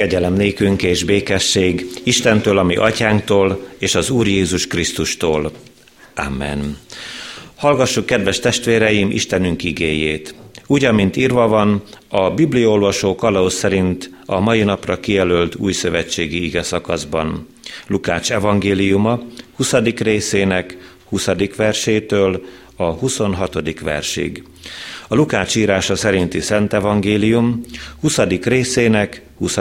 Kegyelem nékünk és békesség Istentől, ami atyánktól, és az Úr Jézus Krisztustól. Amen. Hallgassuk, kedves testvéreim, Istenünk igéjét. Úgy, amint írva van, a bibliolvasó kalauz szerint a mai napra kijelölt új szövetségi ige szakaszban. Lukács evangéliuma 20. részének 20. versétől a 26. versig. A Lukács írása szerinti Szent Evangélium 20. részének 20.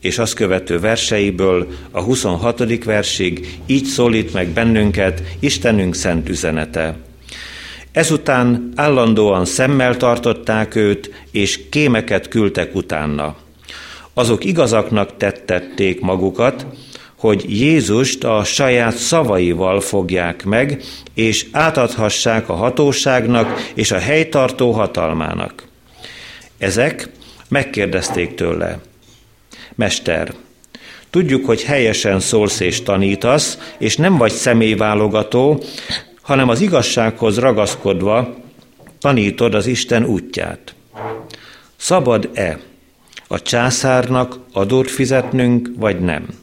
és azt követő verseiből a 26. versig így szólít meg bennünket Istenünk szent üzenete. Ezután állandóan szemmel tartották őt, és kémeket küldtek utána. Azok igazaknak tettették magukat, hogy Jézust a saját szavaival fogják meg, és átadhassák a hatóságnak és a helytartó hatalmának. Ezek megkérdezték tőle, Mester, tudjuk, hogy helyesen szólsz és tanítasz, és nem vagy személyválogató, hanem az igazsághoz ragaszkodva tanítod az Isten útját. Szabad-e a császárnak adót fizetnünk, vagy nem?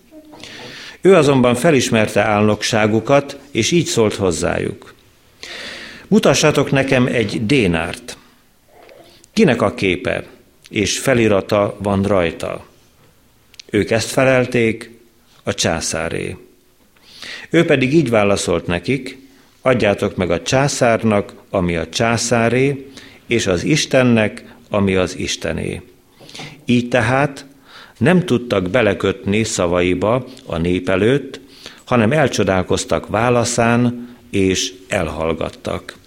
Ő azonban felismerte álnokságukat, és így szólt hozzájuk. Mutassatok nekem egy dénárt. Kinek a képe és felirata van rajta? Ők ezt felelték, a császáré. Ő pedig így válaszolt nekik, adjátok meg a császárnak, ami a császáré, és az Istennek, ami az Istené. Így tehát nem tudtak belekötni szavaiba a nép előtt, hanem elcsodálkoztak válaszán, és elhallgattak.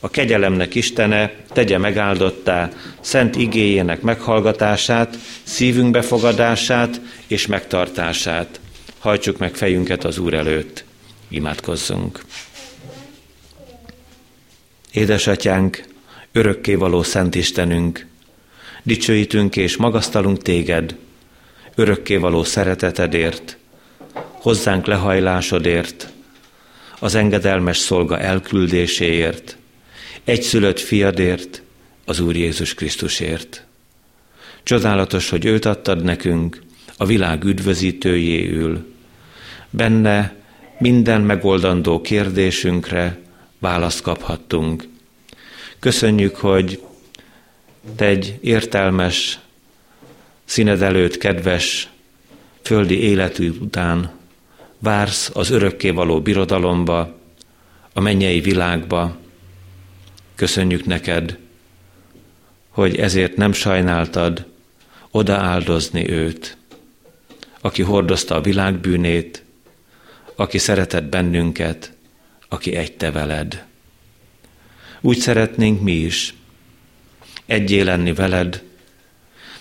A kegyelemnek Istene tegye megáldottá szent igéjének meghallgatását, szívünk befogadását és megtartását. Hajtsuk meg fejünket az Úr előtt. Imádkozzunk. Édesatyánk, örökkévaló Szent Istenünk, dicsőítünk és magasztalunk téged, örökkévaló szeretetedért, hozzánk lehajlásodért, az engedelmes szolga elküldéséért, egyszülött fiadért, az Úr Jézus Krisztusért. Csodálatos, hogy őt adtad nekünk, a világ üdvözítőjéül. Benne minden megoldandó kérdésünkre választ kaphattunk. Köszönjük, hogy te egy értelmes, színed előtt kedves földi életű után vársz az örökké való birodalomba, a mennyei világba. Köszönjük neked, hogy ezért nem sajnáltad odaáldozni őt, aki hordozta a világ bűnét, aki szeretett bennünket, aki egy te veled. Úgy szeretnénk mi is egyé lenni veled,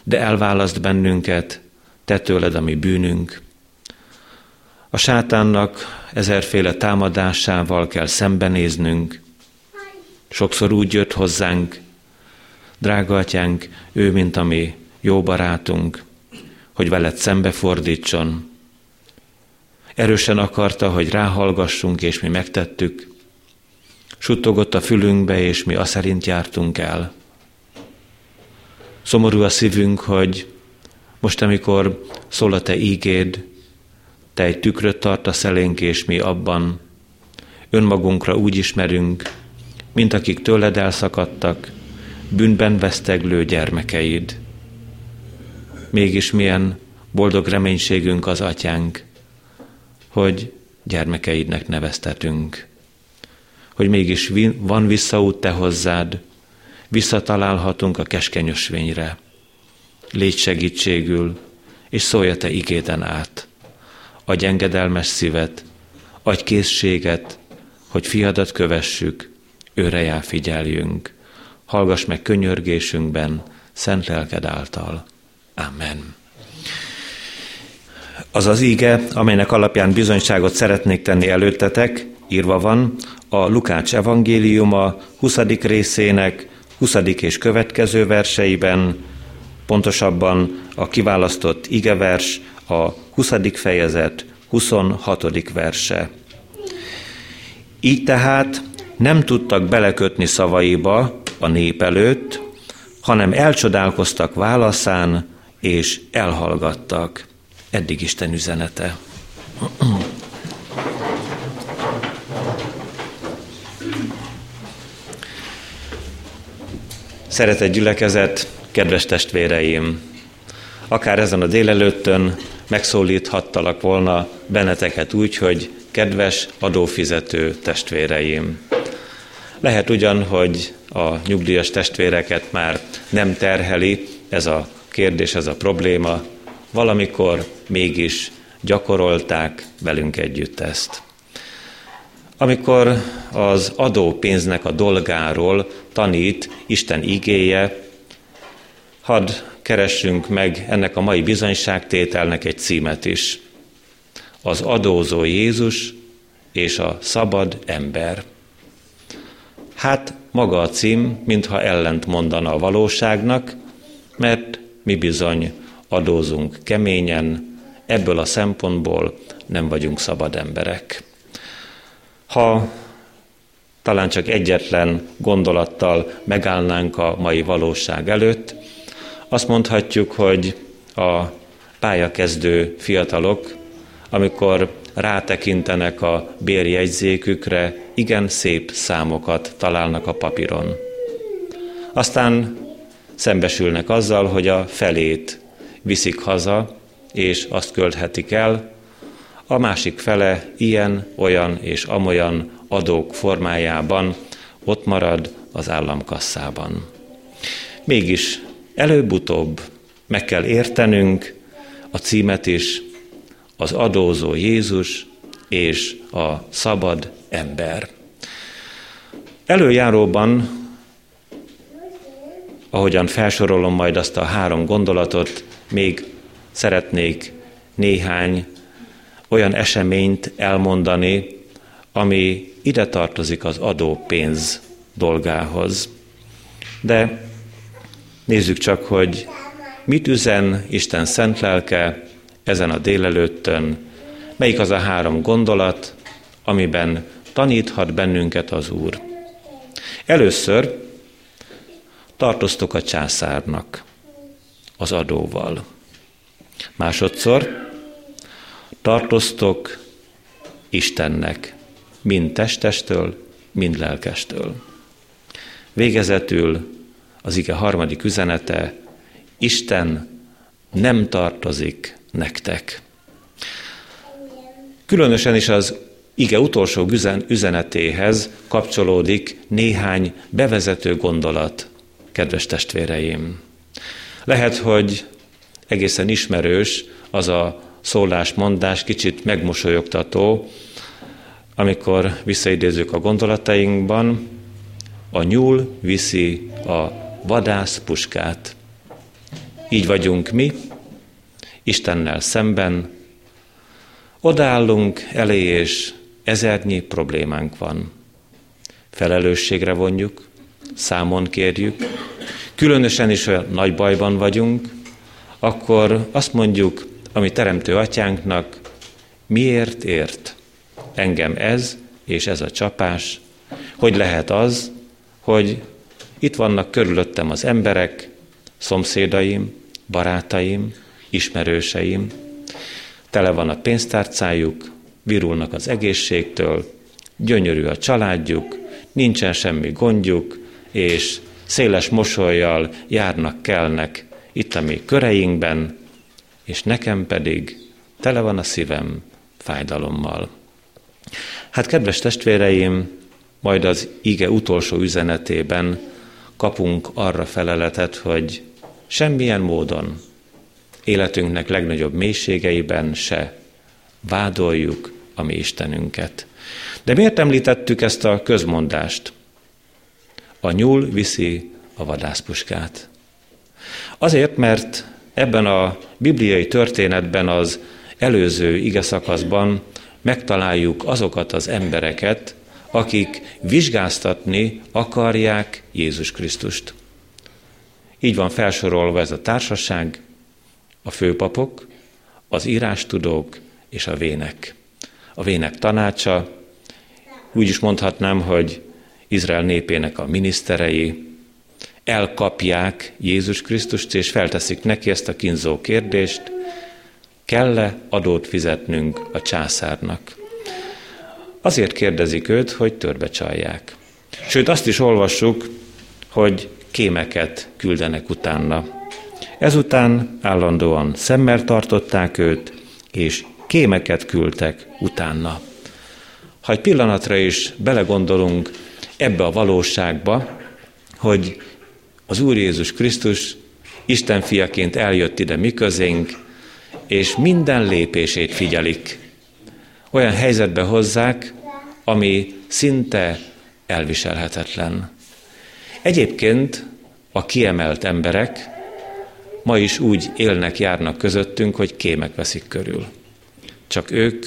de elválaszt bennünket, te tőled a mi bűnünk. A sátánnak ezerféle támadásával kell szembenéznünk. Sokszor úgy jött hozzánk, drága atyánk, ő, mint a mi jó barátunk, hogy veled szembefordítson. Erősen akarta, hogy ráhallgassunk, és mi megtettük. Suttogott a fülünkbe, és mi azt szerint jártunk el. Szomorú a szívünk, hogy most, amikor szól a te ígéd, te egy tükröt tartasz elénk, és mi abban önmagunkra úgy ismerünk, mint akik tőled elszakadtak, bűnben veszteglő gyermekeid. Mégis milyen boldog reménységünk az atyánk, hogy gyermekeidnek neveztetünk. Hogy mégis van visszaút te hozzád, visszatalálhatunk a keskeny ösvényre. Légy segítségül, és szólj a te igéden át. Adj engedelmes szívet, adj készséget, hogy fiadat kövessük, őre jár figyeljünk. Hallgass meg könyörgésünkben, szent lelked által. Amen. Az az íge, amelynek alapján bizonyságot szeretnék tenni előttetek, írva van a Lukács evangéliuma 20. részének 20. és következő verseiben, pontosabban a kiválasztott igevers, a 20. fejezet 26. verse. Így tehát nem tudtak belekötni szavaiba a nép előtt, hanem elcsodálkoztak válaszán, és elhallgattak. Eddig Isten üzenete. Szeretett gyülekezet, kedves testvéreim! Akár ezen a délelőttön megszólíthattalak volna benneteket úgy, hogy kedves adófizető testvéreim. Lehet ugyan, hogy a nyugdíjas testvéreket már nem terheli ez a kérdés, ez a probléma, valamikor mégis gyakorolták velünk együtt ezt. Amikor az adópénznek a dolgáról tanít Isten igéje, hadd keressünk meg ennek a mai bizonyságtételnek egy címet is. Az adózó Jézus és a szabad ember. Hát maga a cím, mintha ellent mondana a valóságnak, mert mi bizony adózunk keményen, ebből a szempontból nem vagyunk szabad emberek. Ha talán csak egyetlen gondolattal megállnánk a mai valóság előtt, azt mondhatjuk, hogy a pályakezdő fiatalok, amikor rátekintenek a bérjegyzékükre, igen szép számokat találnak a papíron. Aztán szembesülnek azzal, hogy a felét viszik haza, és azt költhetik el, a másik fele ilyen, olyan és amolyan adók formájában ott marad az államkasszában. Mégis előbb-utóbb meg kell értenünk a címet is, az adózó Jézus és a szabad ember. Előjáróban, ahogyan felsorolom majd azt a három gondolatot, még szeretnék néhány olyan eseményt elmondani, ami ide tartozik az adópénz dolgához. De nézzük csak, hogy mit üzen Isten szent lelke ezen a délelőttön, melyik az a három gondolat, amiben taníthat bennünket az Úr. Először tartoztok a császárnak, az adóval. Másodszor tartoztok Istennek, mind testestől, mind lelkestől. Végezetül az ige harmadik üzenete, Isten nem tartozik nektek. Különösen is az ige utolsó üzenetéhez kapcsolódik néhány bevezető gondolat, kedves testvéreim. Lehet, hogy egészen ismerős az a szólásmondás, kicsit megmosolyogtató, amikor visszaidézzük a gondolatainkban, a nyúl viszi a vadász puskát. Így vagyunk mi, Istennel szemben, odállunk elé, és ezernyi problémánk van. Felelősségre vonjuk, számon kérjük, különösen is olyan nagy bajban vagyunk, akkor azt mondjuk, ami teremtő atyánknak, miért ért engem ez és ez a csapás, hogy lehet az, hogy itt vannak körülöttem az emberek, szomszédaim, barátaim, ismerőseim, tele van a pénztárcájuk, virulnak az egészségtől, gyönyörű a családjuk, nincsen semmi gondjuk, és széles mosolyjal járnak, kelnek itt a mi köreinkben, és nekem pedig tele van a szívem fájdalommal. Hát kedves testvéreim, majd az ige utolsó üzenetében kapunk arra feleletet, hogy semmilyen módon életünknek legnagyobb mélységeiben se vádoljuk a mi Istenünket. De miért említettük ezt a közmondást? A nyúl viszi a vadászpuskát. Azért, mert ebben a bibliai történetben az előző ige szakaszban megtaláljuk azokat az embereket, akik vizsgáztatni akarják Jézus Krisztust. Így van felsorolva ez a társaság, a főpapok, az írástudók és a vének. A vének tanácsa, úgy is mondhatnám, hogy Izrael népének a miniszterei, elkapják Jézus Krisztust, és felteszik neki ezt a kínzó kérdést, kell-e adót fizetnünk a császárnak? Azért kérdezik őt, hogy törbe csalják. Sőt, azt is olvassuk, hogy kémeket küldenek utána. Ezután állandóan szemmel tartották őt, és kémeket küldtek utána. Ha egy pillanatra is belegondolunk ebbe a valóságba, hogy az Úr Jézus Krisztus Isten fiaként eljött ide mi közénk, és minden lépését figyelik. Olyan helyzetbe hozzák, ami szinte elviselhetetlen. Egyébként a kiemelt emberek ma is úgy élnek, járnak közöttünk, hogy kémek veszik körül. Csak ők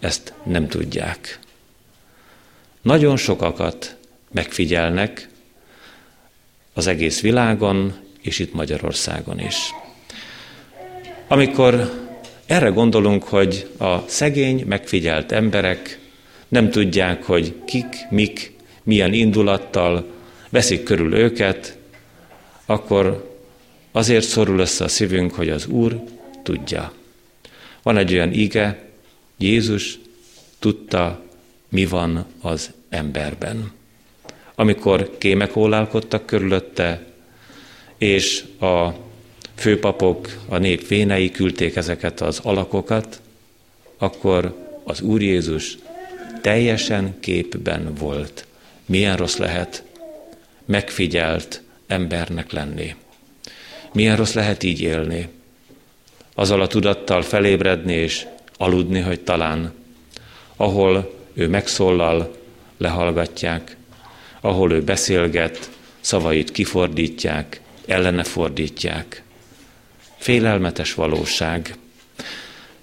ezt nem tudják. Nagyon sokakat megfigyelnek az egész világon, és itt Magyarországon is. Amikor erre gondolunk, hogy a szegény, megfigyelt emberek nem tudják, hogy kik, mik, milyen indulattal veszik körül őket, akkor azért szorul össze a szívünk, hogy az Úr tudja. Van egy olyan ige, Jézus tudta, mi van az emberben. Amikor kémek ólálkodtak körülötte, és a főpapok, a nép vénei küldték ezeket az alakokat, akkor az Úr Jézus teljesen képben volt. Milyen rossz lehet megfigyelt embernek lenni. Milyen rossz lehet így élni. Azzal a tudattal felébredni és aludni, hogy talán ahol ő megszólal, lehallgatják, ahol ő beszélget, szavait kifordítják, ellene fordítják. Félelmetes valóság.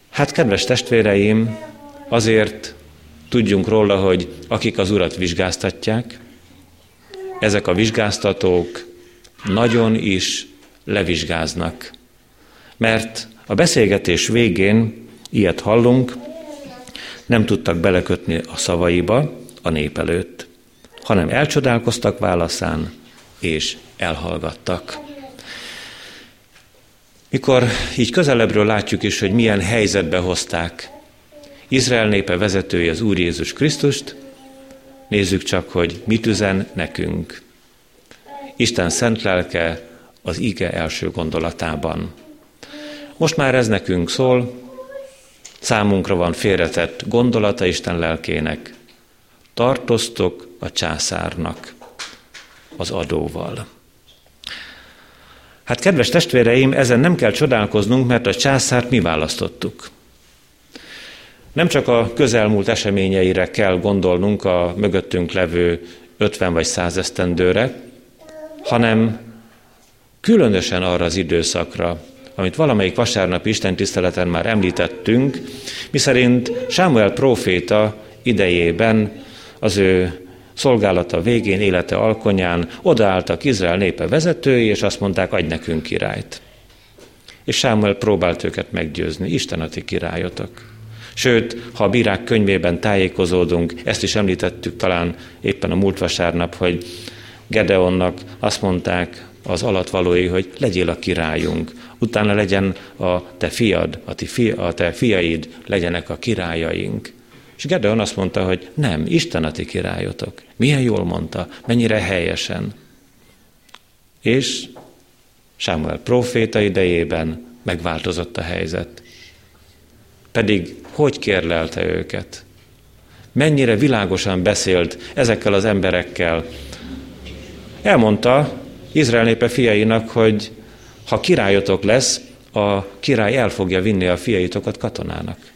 Hát, kedves testvéreim, azért tudjunk róla, hogy akik az Urat vizsgáztatják, ezek a vizsgáztatók nagyon is levizsgáznak. Mert a beszélgetés végén ilyet hallunk, nem tudtak belekötni a szavaiba a nép előtt, hanem elcsodálkoztak válaszán, és elhallgattak. Mikor így közelebbről látjuk is, hogy milyen helyzetbe hozták Izrael népe vezetője az Úr Jézus Krisztust, nézzük csak, hogy mit üzen nekünk. Isten szent lelke az ige első gondolatában. Most már ez nekünk szól, számunkra van félretett gondolata Isten lelkének. Tartoztok a császárnak az adóval. Hát kedves testvéreim, ezen nem kell csodálkoznunk, mert a császárt mi választottuk. Nem csak a közelmúlt eseményeire kell gondolnunk a mögöttünk levő 50 vagy 100 esztendőre, hanem különösen arra az időszakra, amit valamelyik vasárnap Isten tiszteleten már említettünk, miszerint Sámuel próféta idejében az ő szolgálata végén, élete alkonyán odaálltak Izrael népe vezetői, és azt mondták, adj nekünk királyt. És Sámuel próbált őket meggyőzni, Isten a ti királyotok. Sőt, ha a bírák könyvében tájékozódunk, ezt is említettük talán éppen a múlt vasárnap, hogy Gedeonnak azt mondták az alatvalói, hogy legyél a királyunk, utána legyen a te fiad, a, ti fi, a te fiaid legyenek a királyaink. És Gedeon azt mondta, hogy nem, Isten a ti királyotok. Milyen jól mondta, mennyire helyesen. És Sámuel proféta idejében megváltozott a helyzet. Pedig hogy kérlelte őket? Mennyire világosan beszélt ezekkel az emberekkel. Elmondta Izrael népe fiainak, hogy ha királyotok lesz, a király el fogja vinni a fiaitokat katonának.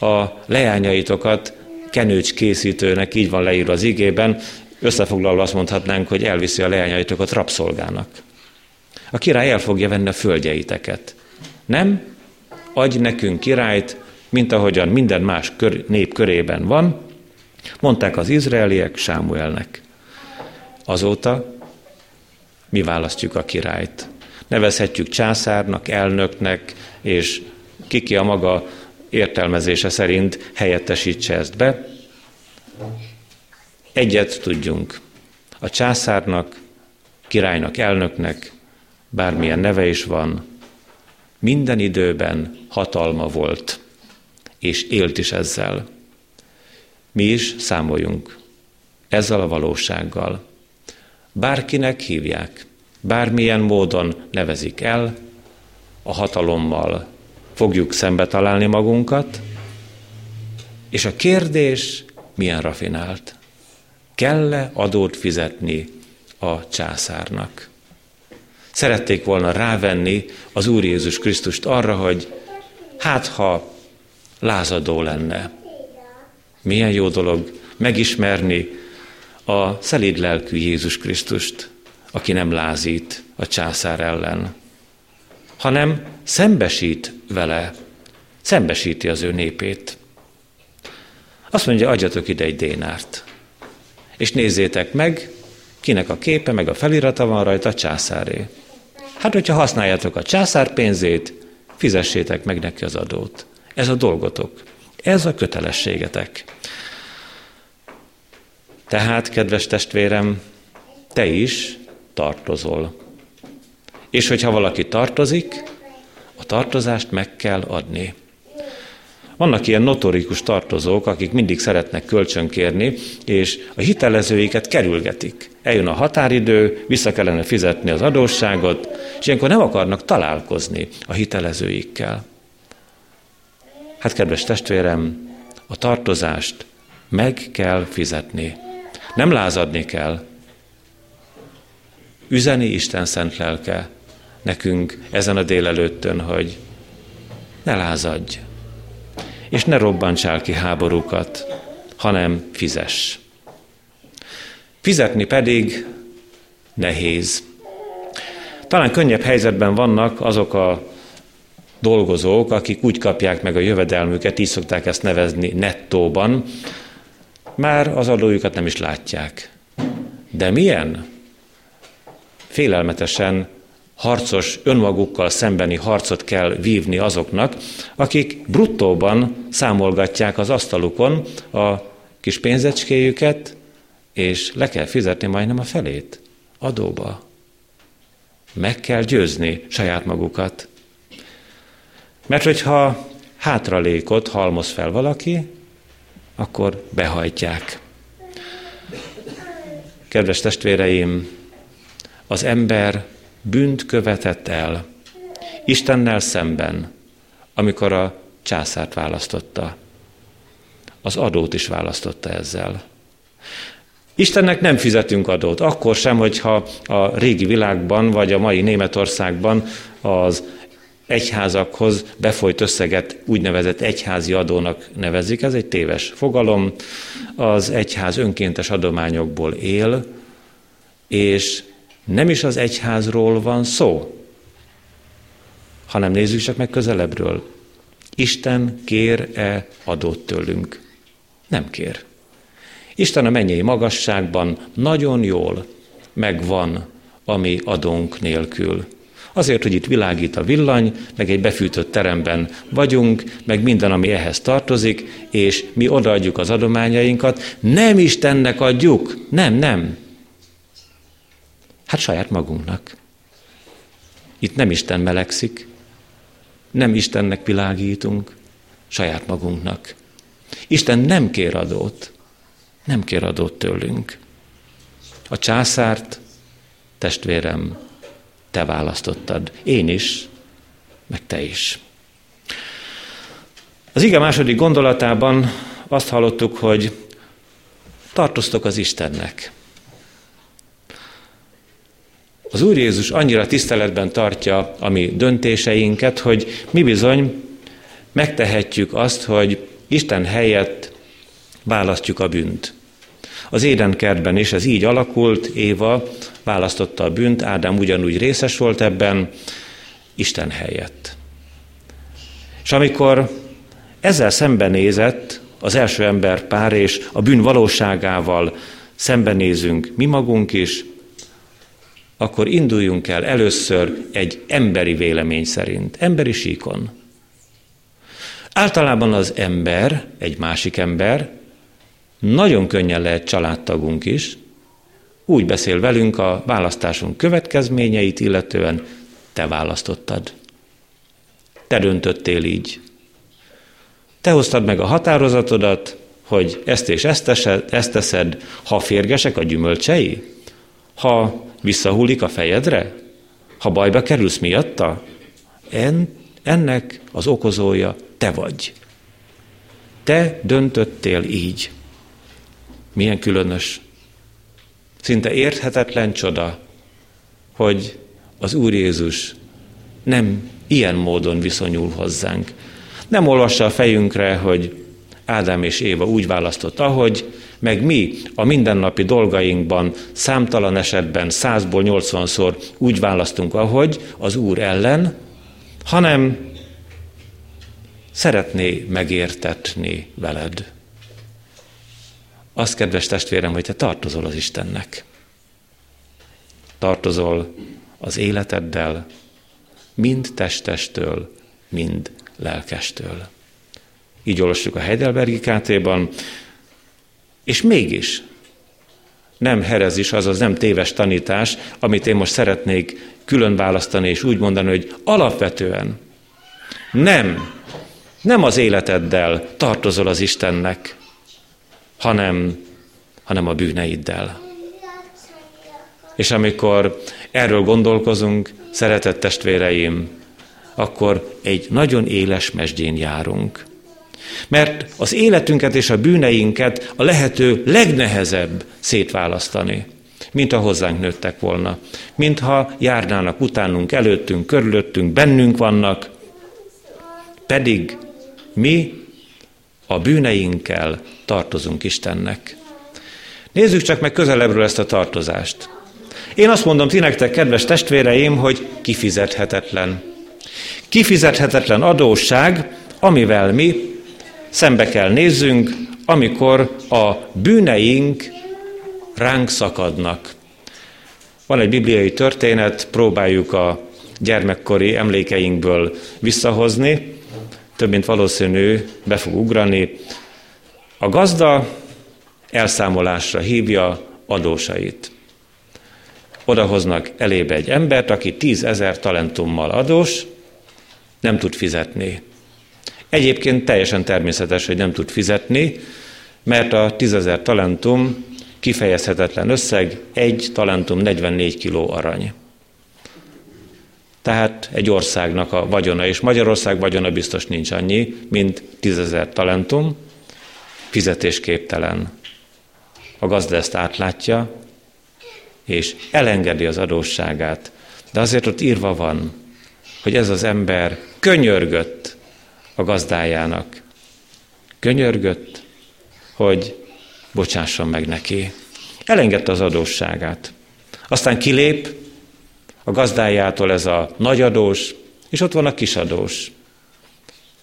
A leányaitokat kenőcs készítőnek, így van leírva az igében, összefoglalva azt mondhatnánk, hogy elviszi a leányaitokat rabszolgának. A király el fogja venni a földjeiteket. Nem? Adj nekünk királyt, mint ahogyan minden más kör, nép körében van, mondták az izraeliek Sámuelnek. Azóta mi választjuk a királyt. Nevezhetjük császárnak, elnöknek, és kiki a maga értelmezése szerint helyettesítse ezt be. Egyet tudjunk. A császárnak királynak, elnöknek, bármilyen neve is van, minden időben hatalma volt, és élt is ezzel. Mi is számoljunk ezzel a valósággal. Bárkinek hívják, bármilyen módon nevezik el, a hatalommal fogjuk szembe találni magunkat, és a kérdés milyen rafinált. Kell-e adót fizetni a császárnak? Szerették volna rávenni az Úr Jézus Krisztust arra, hogy hát ha lázadó lenne. Milyen jó dolog megismerni a szelíd lelkű Jézus Krisztust, aki nem lázít a császár ellen, hanem szembesít vele, szembesíti az ő népét. Azt mondja, adjatok ide egy dénárt, és nézzétek meg, kinek a képe, meg a felirata van rajta, a császáré. Hát, hogyha használjátok a császár pénzét, fizessétek meg neki az adót. Ez a dolgotok. Ez a kötelességetek. Tehát, kedves testvérem, te is tartozol. És hogyha valaki tartozik, a tartozást meg kell adni. Vannak ilyen notorikus tartozók, akik mindig szeretnek kölcsönkérni, és a hitelezőiket kerülgetik. Eljön a határidő, vissza kellene fizetni az adósságot, és ilyenkor nem akarnak találkozni a hitelezőikkel. Hát, kedves testvérem, a tartozást meg kell fizetni. Nem lázadni kell. Üzeni Isten szent lelke nekünk ezen a délelőttön, hogy ne lázadj, és ne robbantsál ki háborúkat, hanem fizes. Fizetni pedig nehéz. Talán könnyebb helyzetben vannak azok a dolgozók, akik úgy kapják meg a jövedelmüket, így szokták ezt nevezni nettóban, már az adójukat nem is látják. De milyen? Félelmetesen harcos, önmagukkal szembeni harcot kell vívni azoknak, akik bruttóban számolgatják az asztalukon a kis pénzecskéjüket, és le kell fizetni majdnem a felét adóba. Meg kell győzni saját magukat. Mert hogyha hátralékot halmoz fel valaki, akkor behajtják. Kedves testvéreim, az ember bűnt követett el Istennel szemben, amikor a császárt választotta. Az adót is választotta ezzel. Istennek nem fizetünk adót, akkor sem, hogyha a régi világban, vagy a mai Németországban az egyházakhoz befolyt összeget úgynevezett egyházi adónak nevezik. Ez egy téves fogalom. Az egyház önkéntes adományokból él, és nem is az egyházról van szó, hanem nézzük csak meg közelebbről. Isten kér-e adót tőlünk? Nem kér. Isten a mennyei magasságban nagyon jól megvan a mi adónk nélkül. Azért, hogy itt világít a villany, meg egy befűtött teremben vagyunk, meg minden, ami ehhez tartozik, és mi odaadjuk az adományainkat, nem Istennek adjuk, nem, nem, Hát saját magunknak. Itt nem Isten melegszik, nem Istennek világítunk, saját magunknak. Isten nem kér adót, nem kér adót tőlünk. A császárt, testvérem, te választottad. Én is, meg te is. Az ige második gondolatában azt hallottuk, hogy tartoztok az Istennek. Az Úr Jézus annyira tiszteletben tartja a mi döntéseinket, hogy mi bizony megtehetjük azt, hogy Isten helyett választjuk a bűnt. Az édenkertben is ez így alakult, Éva választotta a bűnt, Ádám ugyanúgy részes volt ebben, Isten helyett. És amikor ezzel szembenézett az első ember pár, és a bűn valóságával szembenézünk mi magunk is, akkor induljunk el először egy emberi vélemény szerint, emberi síkon. Általában az ember, egy másik ember, nagyon könnyen lehet családtagunk is, úgy beszél velünk a választásunk következményeit, illetően te választottad. Te döntöttél így. Te hoztad meg a határozatodat, hogy ezt és ezt, teszed, ezt teszed, ha férgesek a gyümölcsei, ha visszahullik a fejedre, ha bajba kerülsz miatta, en, ennek az okozója te vagy. Te döntöttél így. Milyen különös, szinte érthetetlen csoda, hogy az Úr Jézus nem ilyen módon viszonyul hozzánk. Nem olvassa a fejünkre, hogy Ádám és Éva úgy választott, ahogy, meg mi a mindennapi dolgainkban számtalan esetben százból nyolcvanszor úgy választunk, ahogy az Úr ellen, hanem szeretné megértetni veled. Azt, kedves testvérem, hogy te tartozol az Istennek. Tartozol az életeddel, mind testestől, mind lelkestől. Így olvassuk a Heidelbergi KT-ban, és mégis nem herezis, azaz nem téves tanítás, amit én most szeretnék külön választani, és úgy mondani, hogy alapvetően nem, nem az életeddel tartozol az Istennek, hanem, hanem a bűneiddel. És amikor erről gondolkozunk, szeretett testvéreim, akkor egy nagyon éles mesdjén járunk. Mert az életünket és a bűneinket a lehető legnehezebb szétválasztani, mint ha hozzánk nőttek volna. Mintha járnának utánunk, előttünk, körülöttünk, bennünk vannak, pedig mi a bűneinkkel tartozunk Istennek. Nézzük csak meg közelebbről ezt a tartozást. Én azt mondom ti nektek, kedves testvéreim, hogy kifizethetetlen. Kifizethetetlen adósság, amivel mi szembe kell nézzünk, amikor a bűneink ránk szakadnak. Van egy bibliai történet, próbáljuk a gyermekkori emlékeinkből visszahozni, több mint valószínű be fog ugrani. A gazda elszámolásra hívja adósait. Odahoznak elébe egy embert, aki tízezer talentummal adós, nem tud fizetni. Egyébként teljesen természetes, hogy nem tud fizetni, mert a tízezer talentum kifejezhetetlen összeg, egy talentum 44 kiló arany. Tehát egy országnak a vagyona, és Magyarország vagyona biztos nincs annyi, mint tízezer talentum, fizetésképtelen. A gazda ezt átlátja, és elengedi az adósságát. De azért ott írva van, hogy ez az ember könyörgött a gazdájának. Könyörgött, hogy bocsásson meg neki. Elengedte az adósságát. Aztán kilép a gazdájától ez a nagyadós, és ott van a kisadós.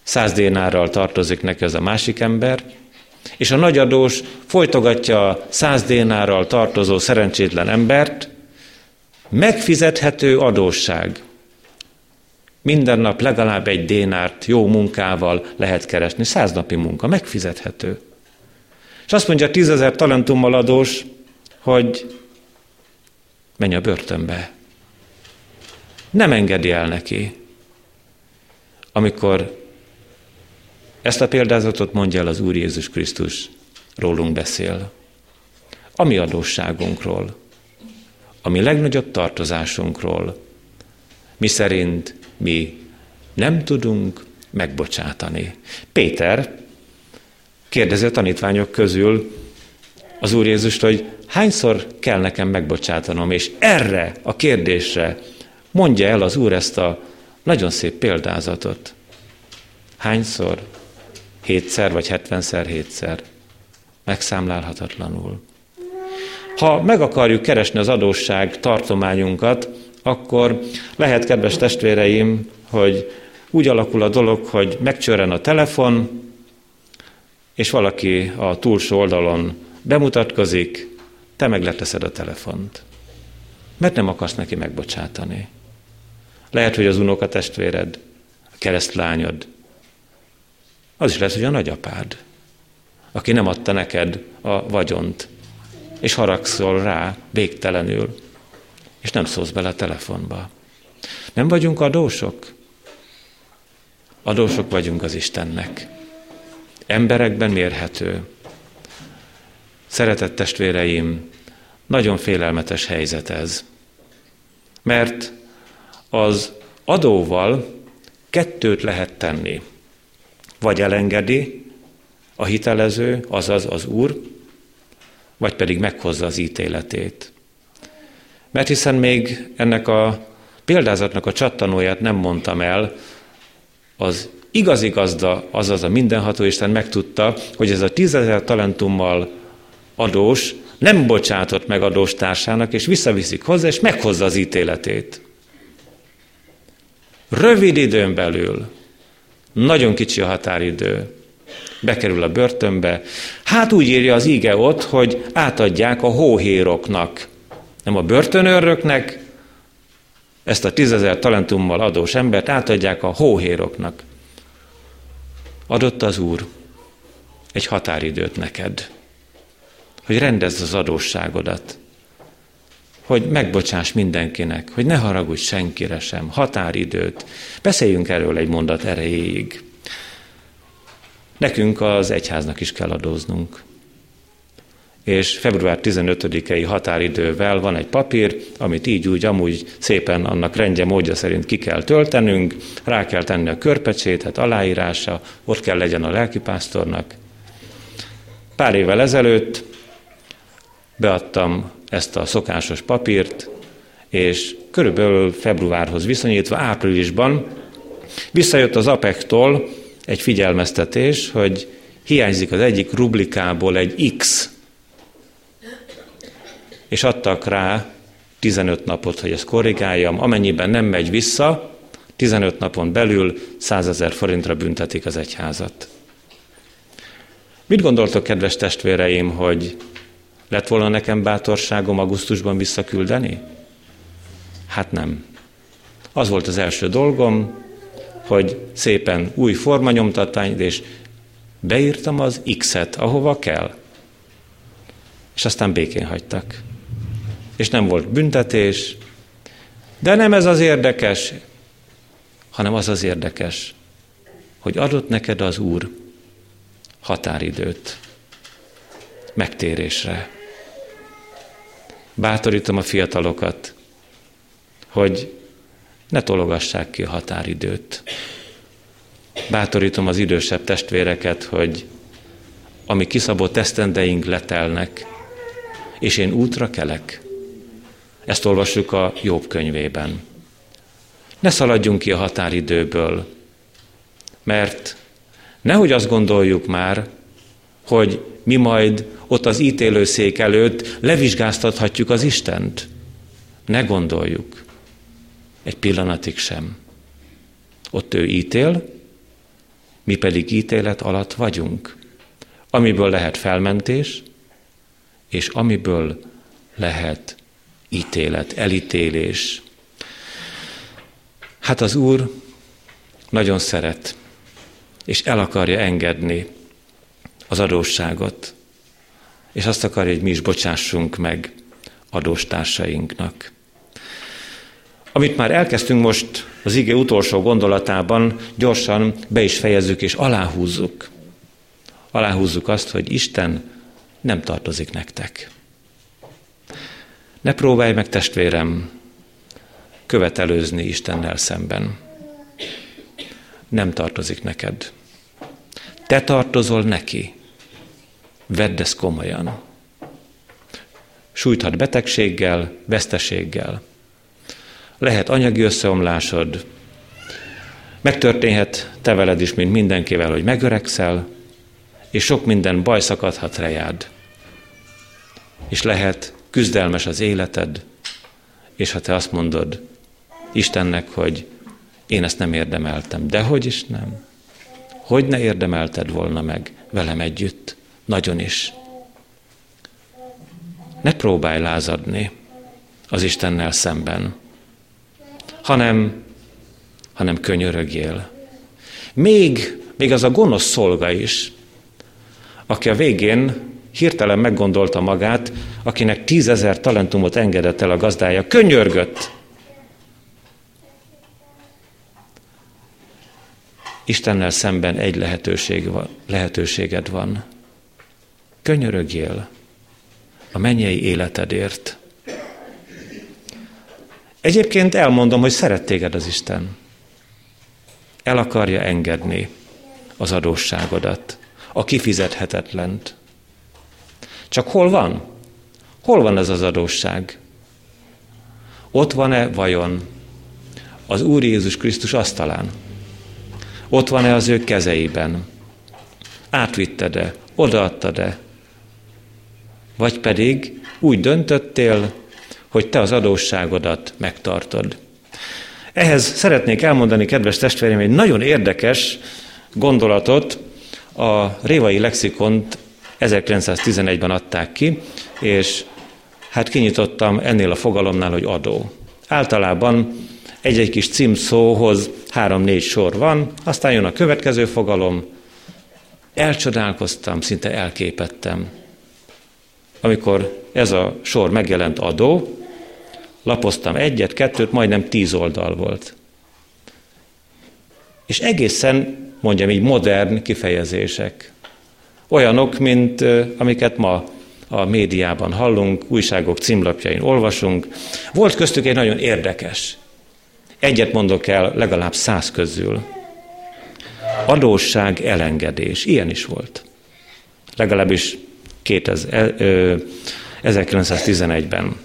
Száz dénárral tartozik neki az a másik ember, és a nagyadós folytogatja a száz dénárral tartozó szerencsétlen embert, megfizethető adósság. Minden nap legalább egy dénárt jó munkával lehet keresni. Száz napi munka, megfizethető. És azt mondja tízezer talentummal adós, hogy menj a börtönbe. Nem engedi el neki. Amikor ezt a példázatot mondja el az Úr Jézus Krisztus, rólunk beszél. A mi adósságunkról, a mi legnagyobb tartozásunkról, mi szerint mi nem tudunk megbocsátani. Péter kérdezi a tanítványok közül az Úr Jézust, hogy hányszor kell nekem megbocsátanom, és erre a kérdésre mondja el az Úr ezt a nagyon szép példázatot. Hányszor? Hétszer vagy hetvenszer hétszer. Megszámlálhatatlanul. Ha meg akarjuk keresni az adósság tartományunkat, akkor lehet, kedves testvéreim, hogy úgy alakul a dolog, hogy megcsörren a telefon, és valaki a túlsó oldalon bemutatkozik, te meg leteszed a telefont. Mert nem akarsz neki megbocsátani. Lehet, hogy az unoka testvéred, a keresztlányod, az is lesz, hogy a nagyapád, aki nem adta neked a vagyont, és haragszol rá végtelenül, és nem szólsz bele a telefonba. Nem vagyunk adósok? Adósok vagyunk az Istennek. Emberekben mérhető. Szeretett testvéreim, nagyon félelmetes helyzet ez. Mert az adóval kettőt lehet tenni. Vagy elengedi a hitelező, azaz az Úr, vagy pedig meghozza az ítéletét. Mert hiszen még ennek a példázatnak a csattanóját nem mondtam el, az igazi gazda, azaz a mindenható Isten megtudta, hogy ez a tízezer talentummal adós nem bocsátott meg adóstársának, és visszaviszik hozzá, és meghozza az ítéletét. Rövid időn belül, nagyon kicsi a határidő, bekerül a börtönbe. Hát úgy írja az íge ott, hogy átadják a hóhéroknak, nem a börtönőröknek, ezt a tízezer talentummal adós embert átadják a hóhéroknak. Adott az Úr egy határidőt neked, hogy rendezd az adósságodat, hogy megbocsáss mindenkinek, hogy ne haragudj senkire sem, határidőt. Beszéljünk erről egy mondat erejéig. Nekünk az egyháznak is kell adóznunk. És február 15-i határidővel van egy papír, amit így úgy, amúgy szépen annak rendje, módja szerint ki kell töltenünk, rá kell tenni a körpecsétet, aláírása, ott kell legyen a lelkipásztornak. Pár évvel ezelőtt beadtam ezt a szokásos papírt, és körülbelül februárhoz viszonyítva áprilisban visszajött az APEC-tól egy figyelmeztetés, hogy hiányzik az egyik rublikából egy X, és adtak rá 15 napot, hogy ezt korrigáljam, amennyiben nem megy vissza, 15 napon belül 100 ezer forintra büntetik az egyházat. Mit gondoltok, kedves testvéreim, hogy lett volna nekem bátorságom augusztusban visszaküldeni? Hát nem. Az volt az első dolgom, hogy szépen új formanyomtatvány, és beírtam az X-et, ahova kell. És aztán békén hagytak. És nem volt büntetés, de nem ez az érdekes, hanem az az érdekes, hogy adott neked az Úr határidőt megtérésre. Bátorítom a fiatalokat, hogy ne tologassák ki a határidőt. Bátorítom az idősebb testvéreket, hogy ami kiszabott tesztendeink letelnek, és én útra kelek. Ezt olvassuk a Jobb könyvében. Ne szaladjunk ki a határidőből, mert nehogy azt gondoljuk már, hogy mi majd ott az ítélőszék előtt levizsgáztathatjuk az Istent. Ne gondoljuk. Egy pillanatig sem. Ott ő ítél, mi pedig ítélet alatt vagyunk, amiből lehet felmentés, és amiből lehet ítélet, elítélés. Hát az Úr nagyon szeret, és el akarja engedni az adósságot, és azt akarja, hogy mi is bocsássunk meg adóstársainknak. Amit már elkezdtünk most az ige utolsó gondolatában, gyorsan be is fejezzük és aláhúzzuk. Aláhúzzuk azt, hogy Isten nem tartozik nektek. Ne próbálj meg, testvérem, követelőzni Istennel szemben. Nem tartozik neked. Te tartozol neki. Vedd ezt komolyan. Sújthat betegséggel, veszteséggel. Lehet anyagi összeomlásod, megtörténhet te veled is, mint mindenkivel, hogy megöregszel, és sok minden baj szakadhat rejád. És lehet küzdelmes az életed, és ha te azt mondod Istennek, hogy én ezt nem érdemeltem, de hogy is nem? Hogy ne érdemelted volna meg velem együtt? Nagyon is. Ne próbálj lázadni az Istennel szemben, hanem, hanem könyörögjél. Még, még az a gonosz szolga is, aki a végén hirtelen meggondolta magát, akinek tízezer talentumot engedett el a gazdája, könyörgött. Istennel szemben egy lehetőség van, lehetőséged van. Könyörögjél a mennyei életedért. Egyébként elmondom, hogy szeret téged az Isten. El akarja engedni az adósságodat, a kifizethetetlent. Csak hol van? Hol van ez az adósság? Ott van-e vajon az Úr Jézus Krisztus asztalán? Ott van-e az ő kezeiben? Átvitted-e? Odaadtad-e? Vagy pedig úgy döntöttél, hogy te az adósságodat megtartod. Ehhez szeretnék elmondani, kedves testvéreim, egy nagyon érdekes gondolatot. A Révai Lexikont 1911-ben adták ki, és hát kinyitottam ennél a fogalomnál, hogy adó. Általában egy-egy kis címszóhoz három-négy sor van, aztán jön a következő fogalom, elcsodálkoztam, szinte elképettem. Amikor ez a sor megjelent adó, lapoztam egyet, kettőt, majdnem tíz oldal volt. És egészen, mondjam így, modern kifejezések. Olyanok, mint amiket ma a médiában hallunk, újságok címlapjain olvasunk. Volt köztük egy nagyon érdekes. Egyet mondok el legalább száz közül. Adósság elengedés. Ilyen is volt. Legalábbis 2000, 1911-ben.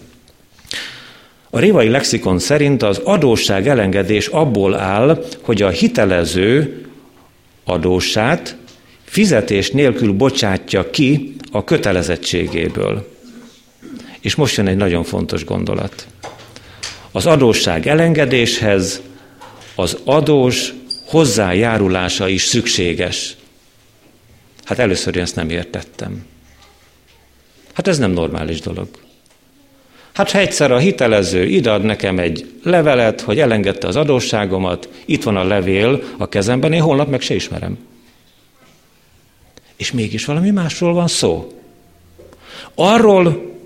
A révai lexikon szerint az adósság elengedés abból áll, hogy a hitelező adósát fizetés nélkül bocsátja ki a kötelezettségéből. És most jön egy nagyon fontos gondolat. Az adósság elengedéshez az adós hozzájárulása is szükséges. Hát először én ezt nem értettem. Hát ez nem normális dolog. Hát ha egyszer a hitelező idead nekem egy levelet, hogy elengedte az adósságomat, itt van a levél a kezemben, én holnap meg se ismerem. És mégis valami másról van szó. Arról,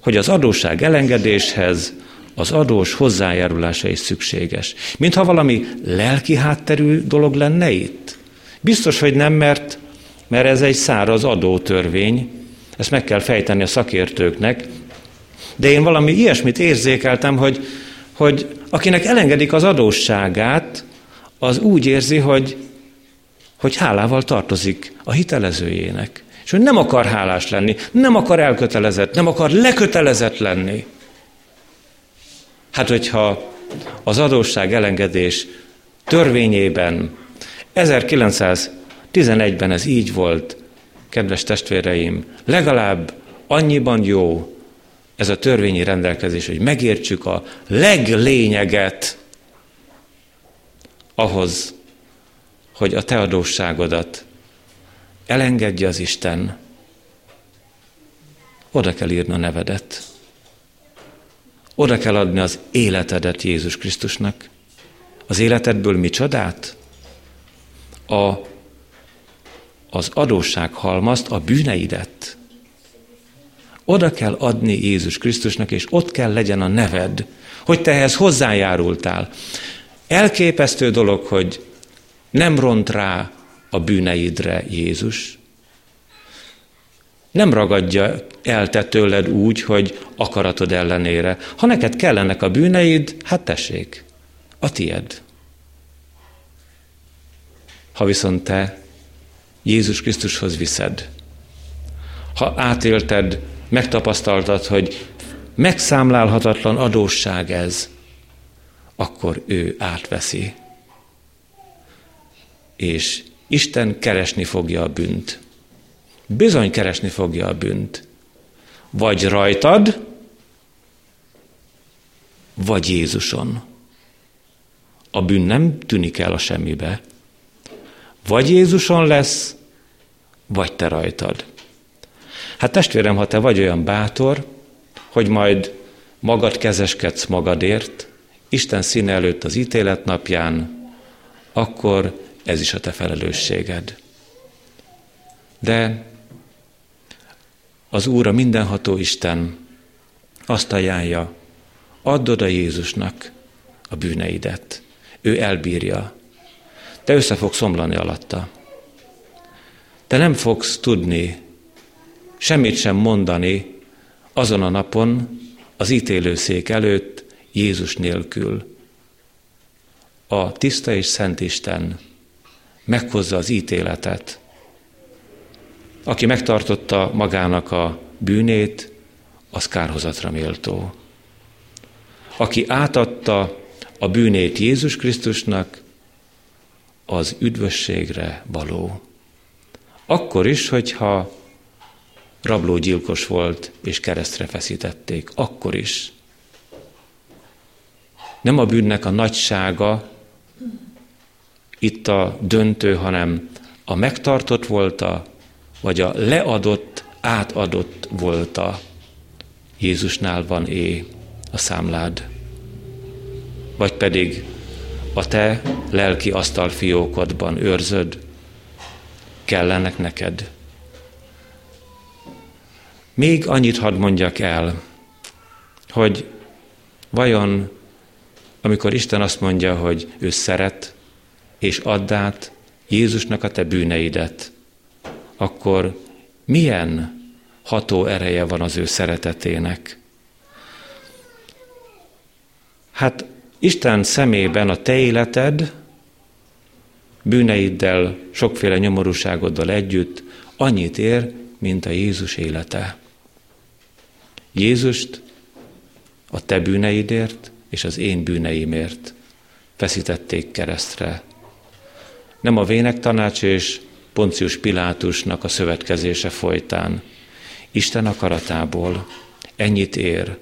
hogy az adósság elengedéshez az adós hozzájárulása is szükséges. Mintha valami lelki hátterű dolog lenne itt. Biztos, hogy nem, mert, mert ez egy száraz adótörvény, ezt meg kell fejteni a szakértőknek, de én valami ilyesmit érzékeltem, hogy, hogy akinek elengedik az adósságát, az úgy érzi, hogy, hogy hálával tartozik a hitelezőjének. És hogy nem akar hálás lenni, nem akar elkötelezett, nem akar lekötelezett lenni. Hát, hogyha az adósság elengedés törvényében 1911-ben ez így volt, kedves testvéreim, legalább annyiban jó ez a törvényi rendelkezés, hogy megértsük a leglényeget ahhoz, hogy a te adósságodat elengedje az Isten, oda kell írni a nevedet. Oda kell adni az életedet Jézus Krisztusnak. Az életedből mi csodát? A az adóssághalmazt, a bűneidet. Oda kell adni Jézus Krisztusnak, és ott kell legyen a neved, hogy te ehhez hozzájárultál. Elképesztő dolog, hogy nem ront rá a bűneidre Jézus. Nem ragadja el te tőled úgy, hogy akaratod ellenére. Ha neked kellenek a bűneid, hát tessék, a tied. Ha viszont te Jézus Krisztushoz viszed. Ha átélted, megtapasztaltad, hogy megszámlálhatatlan adósság ez, akkor ő átveszi. És Isten keresni fogja a bűnt. Bizony keresni fogja a bűnt. Vagy rajtad, vagy Jézuson. A bűn nem tűnik el a semmibe. Vagy Jézuson lesz, vagy te rajtad. Hát testvérem, ha te vagy olyan bátor, hogy majd magad kezeskedsz magadért, Isten színe előtt az ítélet napján, akkor ez is a te felelősséged. De az Úr, a mindenható Isten azt ajánlja, add oda Jézusnak a bűneidet. Ő elbírja. Te össze fogsz omlani alatta. Te nem fogsz tudni semmit sem mondani azon a napon az ítélőszék előtt Jézus nélkül. A tiszta és szent Isten meghozza az ítéletet. Aki megtartotta magának a bűnét, az kárhozatra méltó. Aki átadta a bűnét Jézus Krisztusnak, az üdvösségre való. Akkor is, hogyha rablógyilkos volt és keresztre feszítették, akkor is. Nem a bűnnek a nagysága itt a döntő, hanem a megtartott volta, vagy a leadott, átadott volta. Jézusnál van é a számlád. Vagy pedig a te lelki asztalfiókodban őrzöd, kellenek neked. Még annyit hadd mondjak el, hogy vajon, amikor Isten azt mondja, hogy ő szeret, és add át Jézusnak a te bűneidet, akkor milyen ható ereje van az ő szeretetének? Hát Isten szemében a te életed bűneiddel, sokféle nyomorúságoddal együtt annyit ér, mint a Jézus élete. Jézust a te bűneidért és az én bűneimért feszítették keresztre. Nem a vének tanács és Poncius Pilátusnak a szövetkezése folytán. Isten akaratából ennyit ér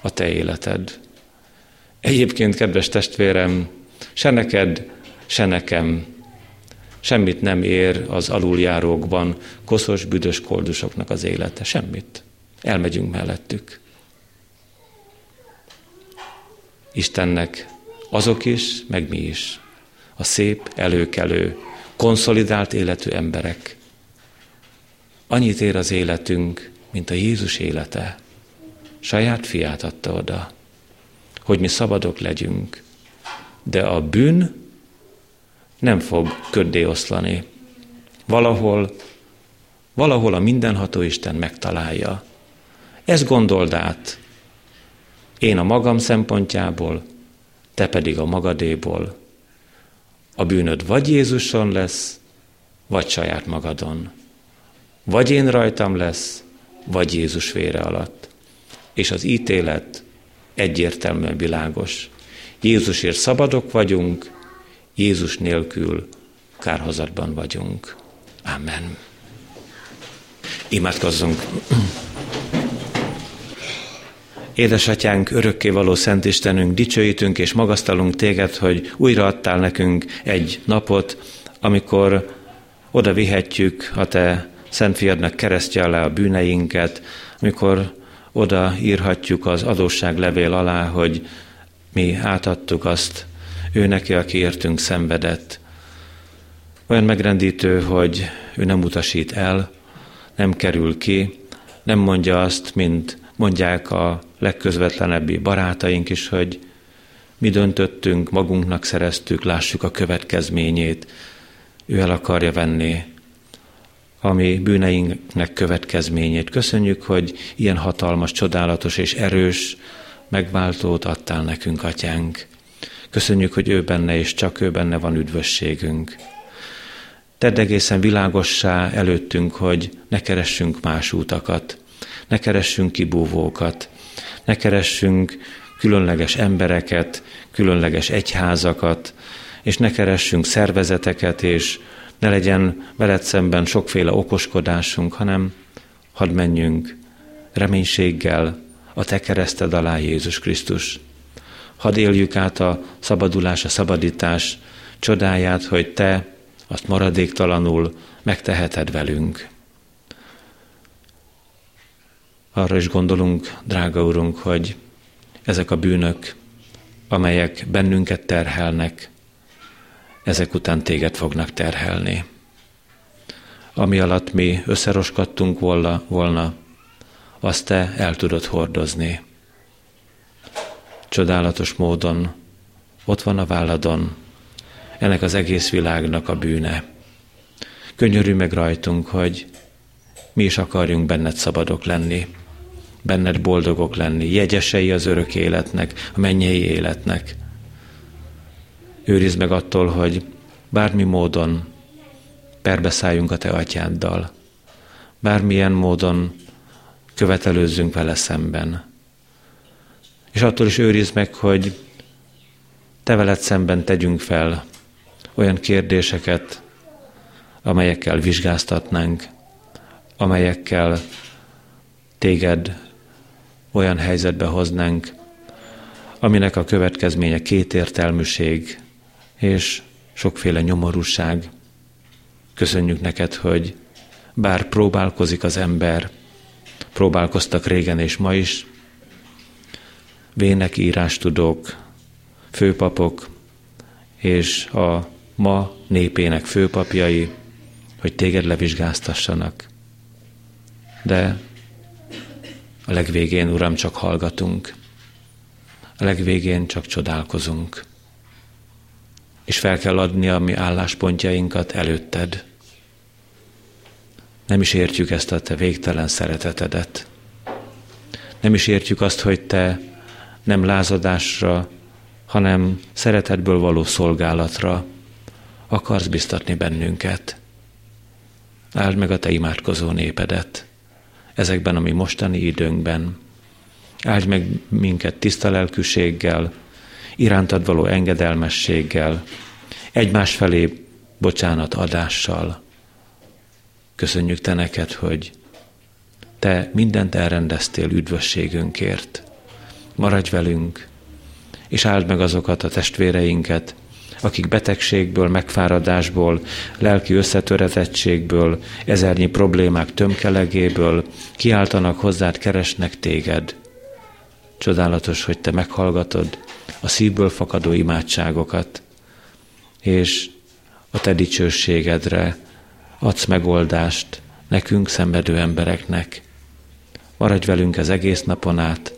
a te életed. Egyébként, kedves testvérem, se neked, se nekem semmit nem ér az aluljárókban koszos, büdös koldusoknak az élete. Semmit. Elmegyünk mellettük. Istennek azok is, meg mi is. A szép, előkelő, konszolidált életű emberek. Annyit ér az életünk, mint a Jézus élete. Saját fiát adta oda hogy mi szabadok legyünk. De a bűn nem fog köddé oszlani. Valahol, valahol a mindenható Isten megtalálja. Ezt gondold át. Én a magam szempontjából, te pedig a magadéból. A bűnöd vagy Jézuson lesz, vagy saját magadon. Vagy én rajtam lesz, vagy Jézus vére alatt. És az ítélet egyértelműen világos. Jézusért szabadok vagyunk, Jézus nélkül kárhozatban vagyunk. Amen. Imádkozzunk. Édesatyánk, örökkévaló Szent Istenünk, dicsőítünk és magasztalunk téged, hogy újra adtál nekünk egy napot, amikor oda vihetjük a te Szent Fiadnak keresztje alá a bűneinket, amikor oda írhatjuk az adósságlevél alá, hogy mi átadtuk azt ő neki, aki értünk szenvedett. Olyan megrendítő, hogy ő nem utasít el, nem kerül ki, nem mondja azt, mint mondják a legközvetlenebbi barátaink is, hogy mi döntöttünk, magunknak szereztük, lássuk a következményét. Ő el akarja venni a mi bűneinknek következményét. Köszönjük, hogy ilyen hatalmas, csodálatos és erős megváltót adtál nekünk, atyánk. Köszönjük, hogy ő benne és csak ő benne van üdvösségünk. Tedd egészen világossá előttünk, hogy ne keressünk más útakat, ne keressünk kibúvókat, ne keressünk különleges embereket, különleges egyházakat, és ne keressünk szervezeteket és ne legyen veled szemben sokféle okoskodásunk, hanem hadd menjünk reménységgel a te kereszted alá Jézus Krisztus. Hadd éljük át a szabadulás, a szabadítás csodáját, hogy te azt maradéktalanul megteheted velünk. Arra is gondolunk, drága Urunk, hogy ezek a bűnök, amelyek bennünket terhelnek, ezek után téged fognak terhelni. Ami alatt mi összeroskadtunk volna, volna azt te el tudod hordozni. Csodálatos módon ott van a válladon ennek az egész világnak a bűne. Könyörülj meg rajtunk, hogy mi is akarjunk benned szabadok lenni, benned boldogok lenni, jegyesei az örök életnek, a mennyei életnek. Őrizd meg attól, hogy bármi módon perbeszálljunk a te atyáddal, bármilyen módon követelőzzünk vele szemben. És attól is őrizd meg, hogy te veled szemben tegyünk fel olyan kérdéseket, amelyekkel vizsgáztatnánk, amelyekkel téged olyan helyzetbe hoznánk, aminek a következménye kétértelműség és sokféle nyomorúság. Köszönjük neked, hogy bár próbálkozik az ember, próbálkoztak régen és ma is, vének írástudók, főpapok és a ma népének főpapjai, hogy téged levizsgáztassanak. De a legvégén, Uram, csak hallgatunk. A legvégén csak csodálkozunk. És fel kell adni a mi álláspontjainkat előtted. Nem is értjük ezt a te végtelen szeretetedet. Nem is értjük azt, hogy te nem lázadásra, hanem szeretetből való szolgálatra akarsz biztatni bennünket. Áld meg a te imádkozó népedet ezekben a mi mostani időnkben. Áldj meg minket tiszta lelkűséggel, irántad való engedelmességgel, egymás felé bocsánat adással. Köszönjük Te neked, hogy Te mindent elrendeztél üdvösségünkért. Maradj velünk, és áld meg azokat a testvéreinket, akik betegségből, megfáradásból, lelki összetöretettségből, ezernyi problémák tömkelegéből kiáltanak hozzád, keresnek téged. Csodálatos, hogy te meghallgatod a szívből fakadó imádságokat, és a te dicsőségedre adsz megoldást nekünk szenvedő embereknek. Maradj velünk az egész napon át,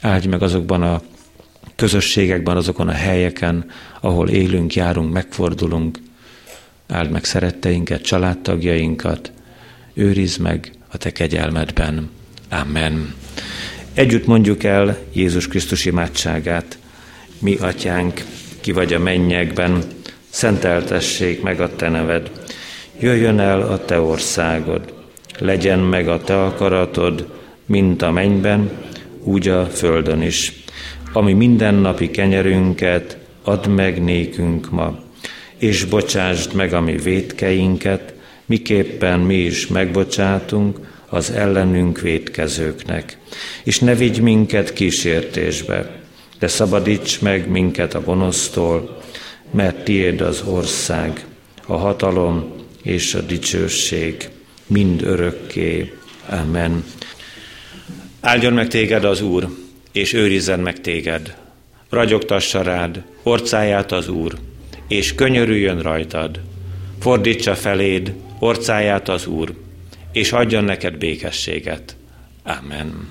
áldj meg azokban a közösségekben, azokon a helyeken, ahol élünk, járunk, megfordulunk. Áld meg szeretteinket, családtagjainkat, őrizd meg a Te kegyelmedben. Amen. Együtt mondjuk el Jézus Krisztus imádságát. Mi, Atyánk, ki vagy a mennyekben, szenteltessék meg a Te neved. Jöjjön el a Te országod, legyen meg a Te akaratod, mint a mennyben, úgy a földön is ami mindennapi kenyerünket add meg nékünk ma, és bocsásd meg a mi védkeinket, miképpen mi is megbocsátunk az ellenünk védkezőknek. És ne vigy minket kísértésbe, de szabadíts meg minket a gonosztól, mert tiéd az ország, a hatalom és a dicsőség mind örökké. Amen. Áldjon meg téged az Úr, és őrizzen meg téged. Ragyogtassa rád orcáját az Úr, és könyörüljön rajtad. Fordítsa feléd orcáját az Úr, és adjon neked békességet. Amen.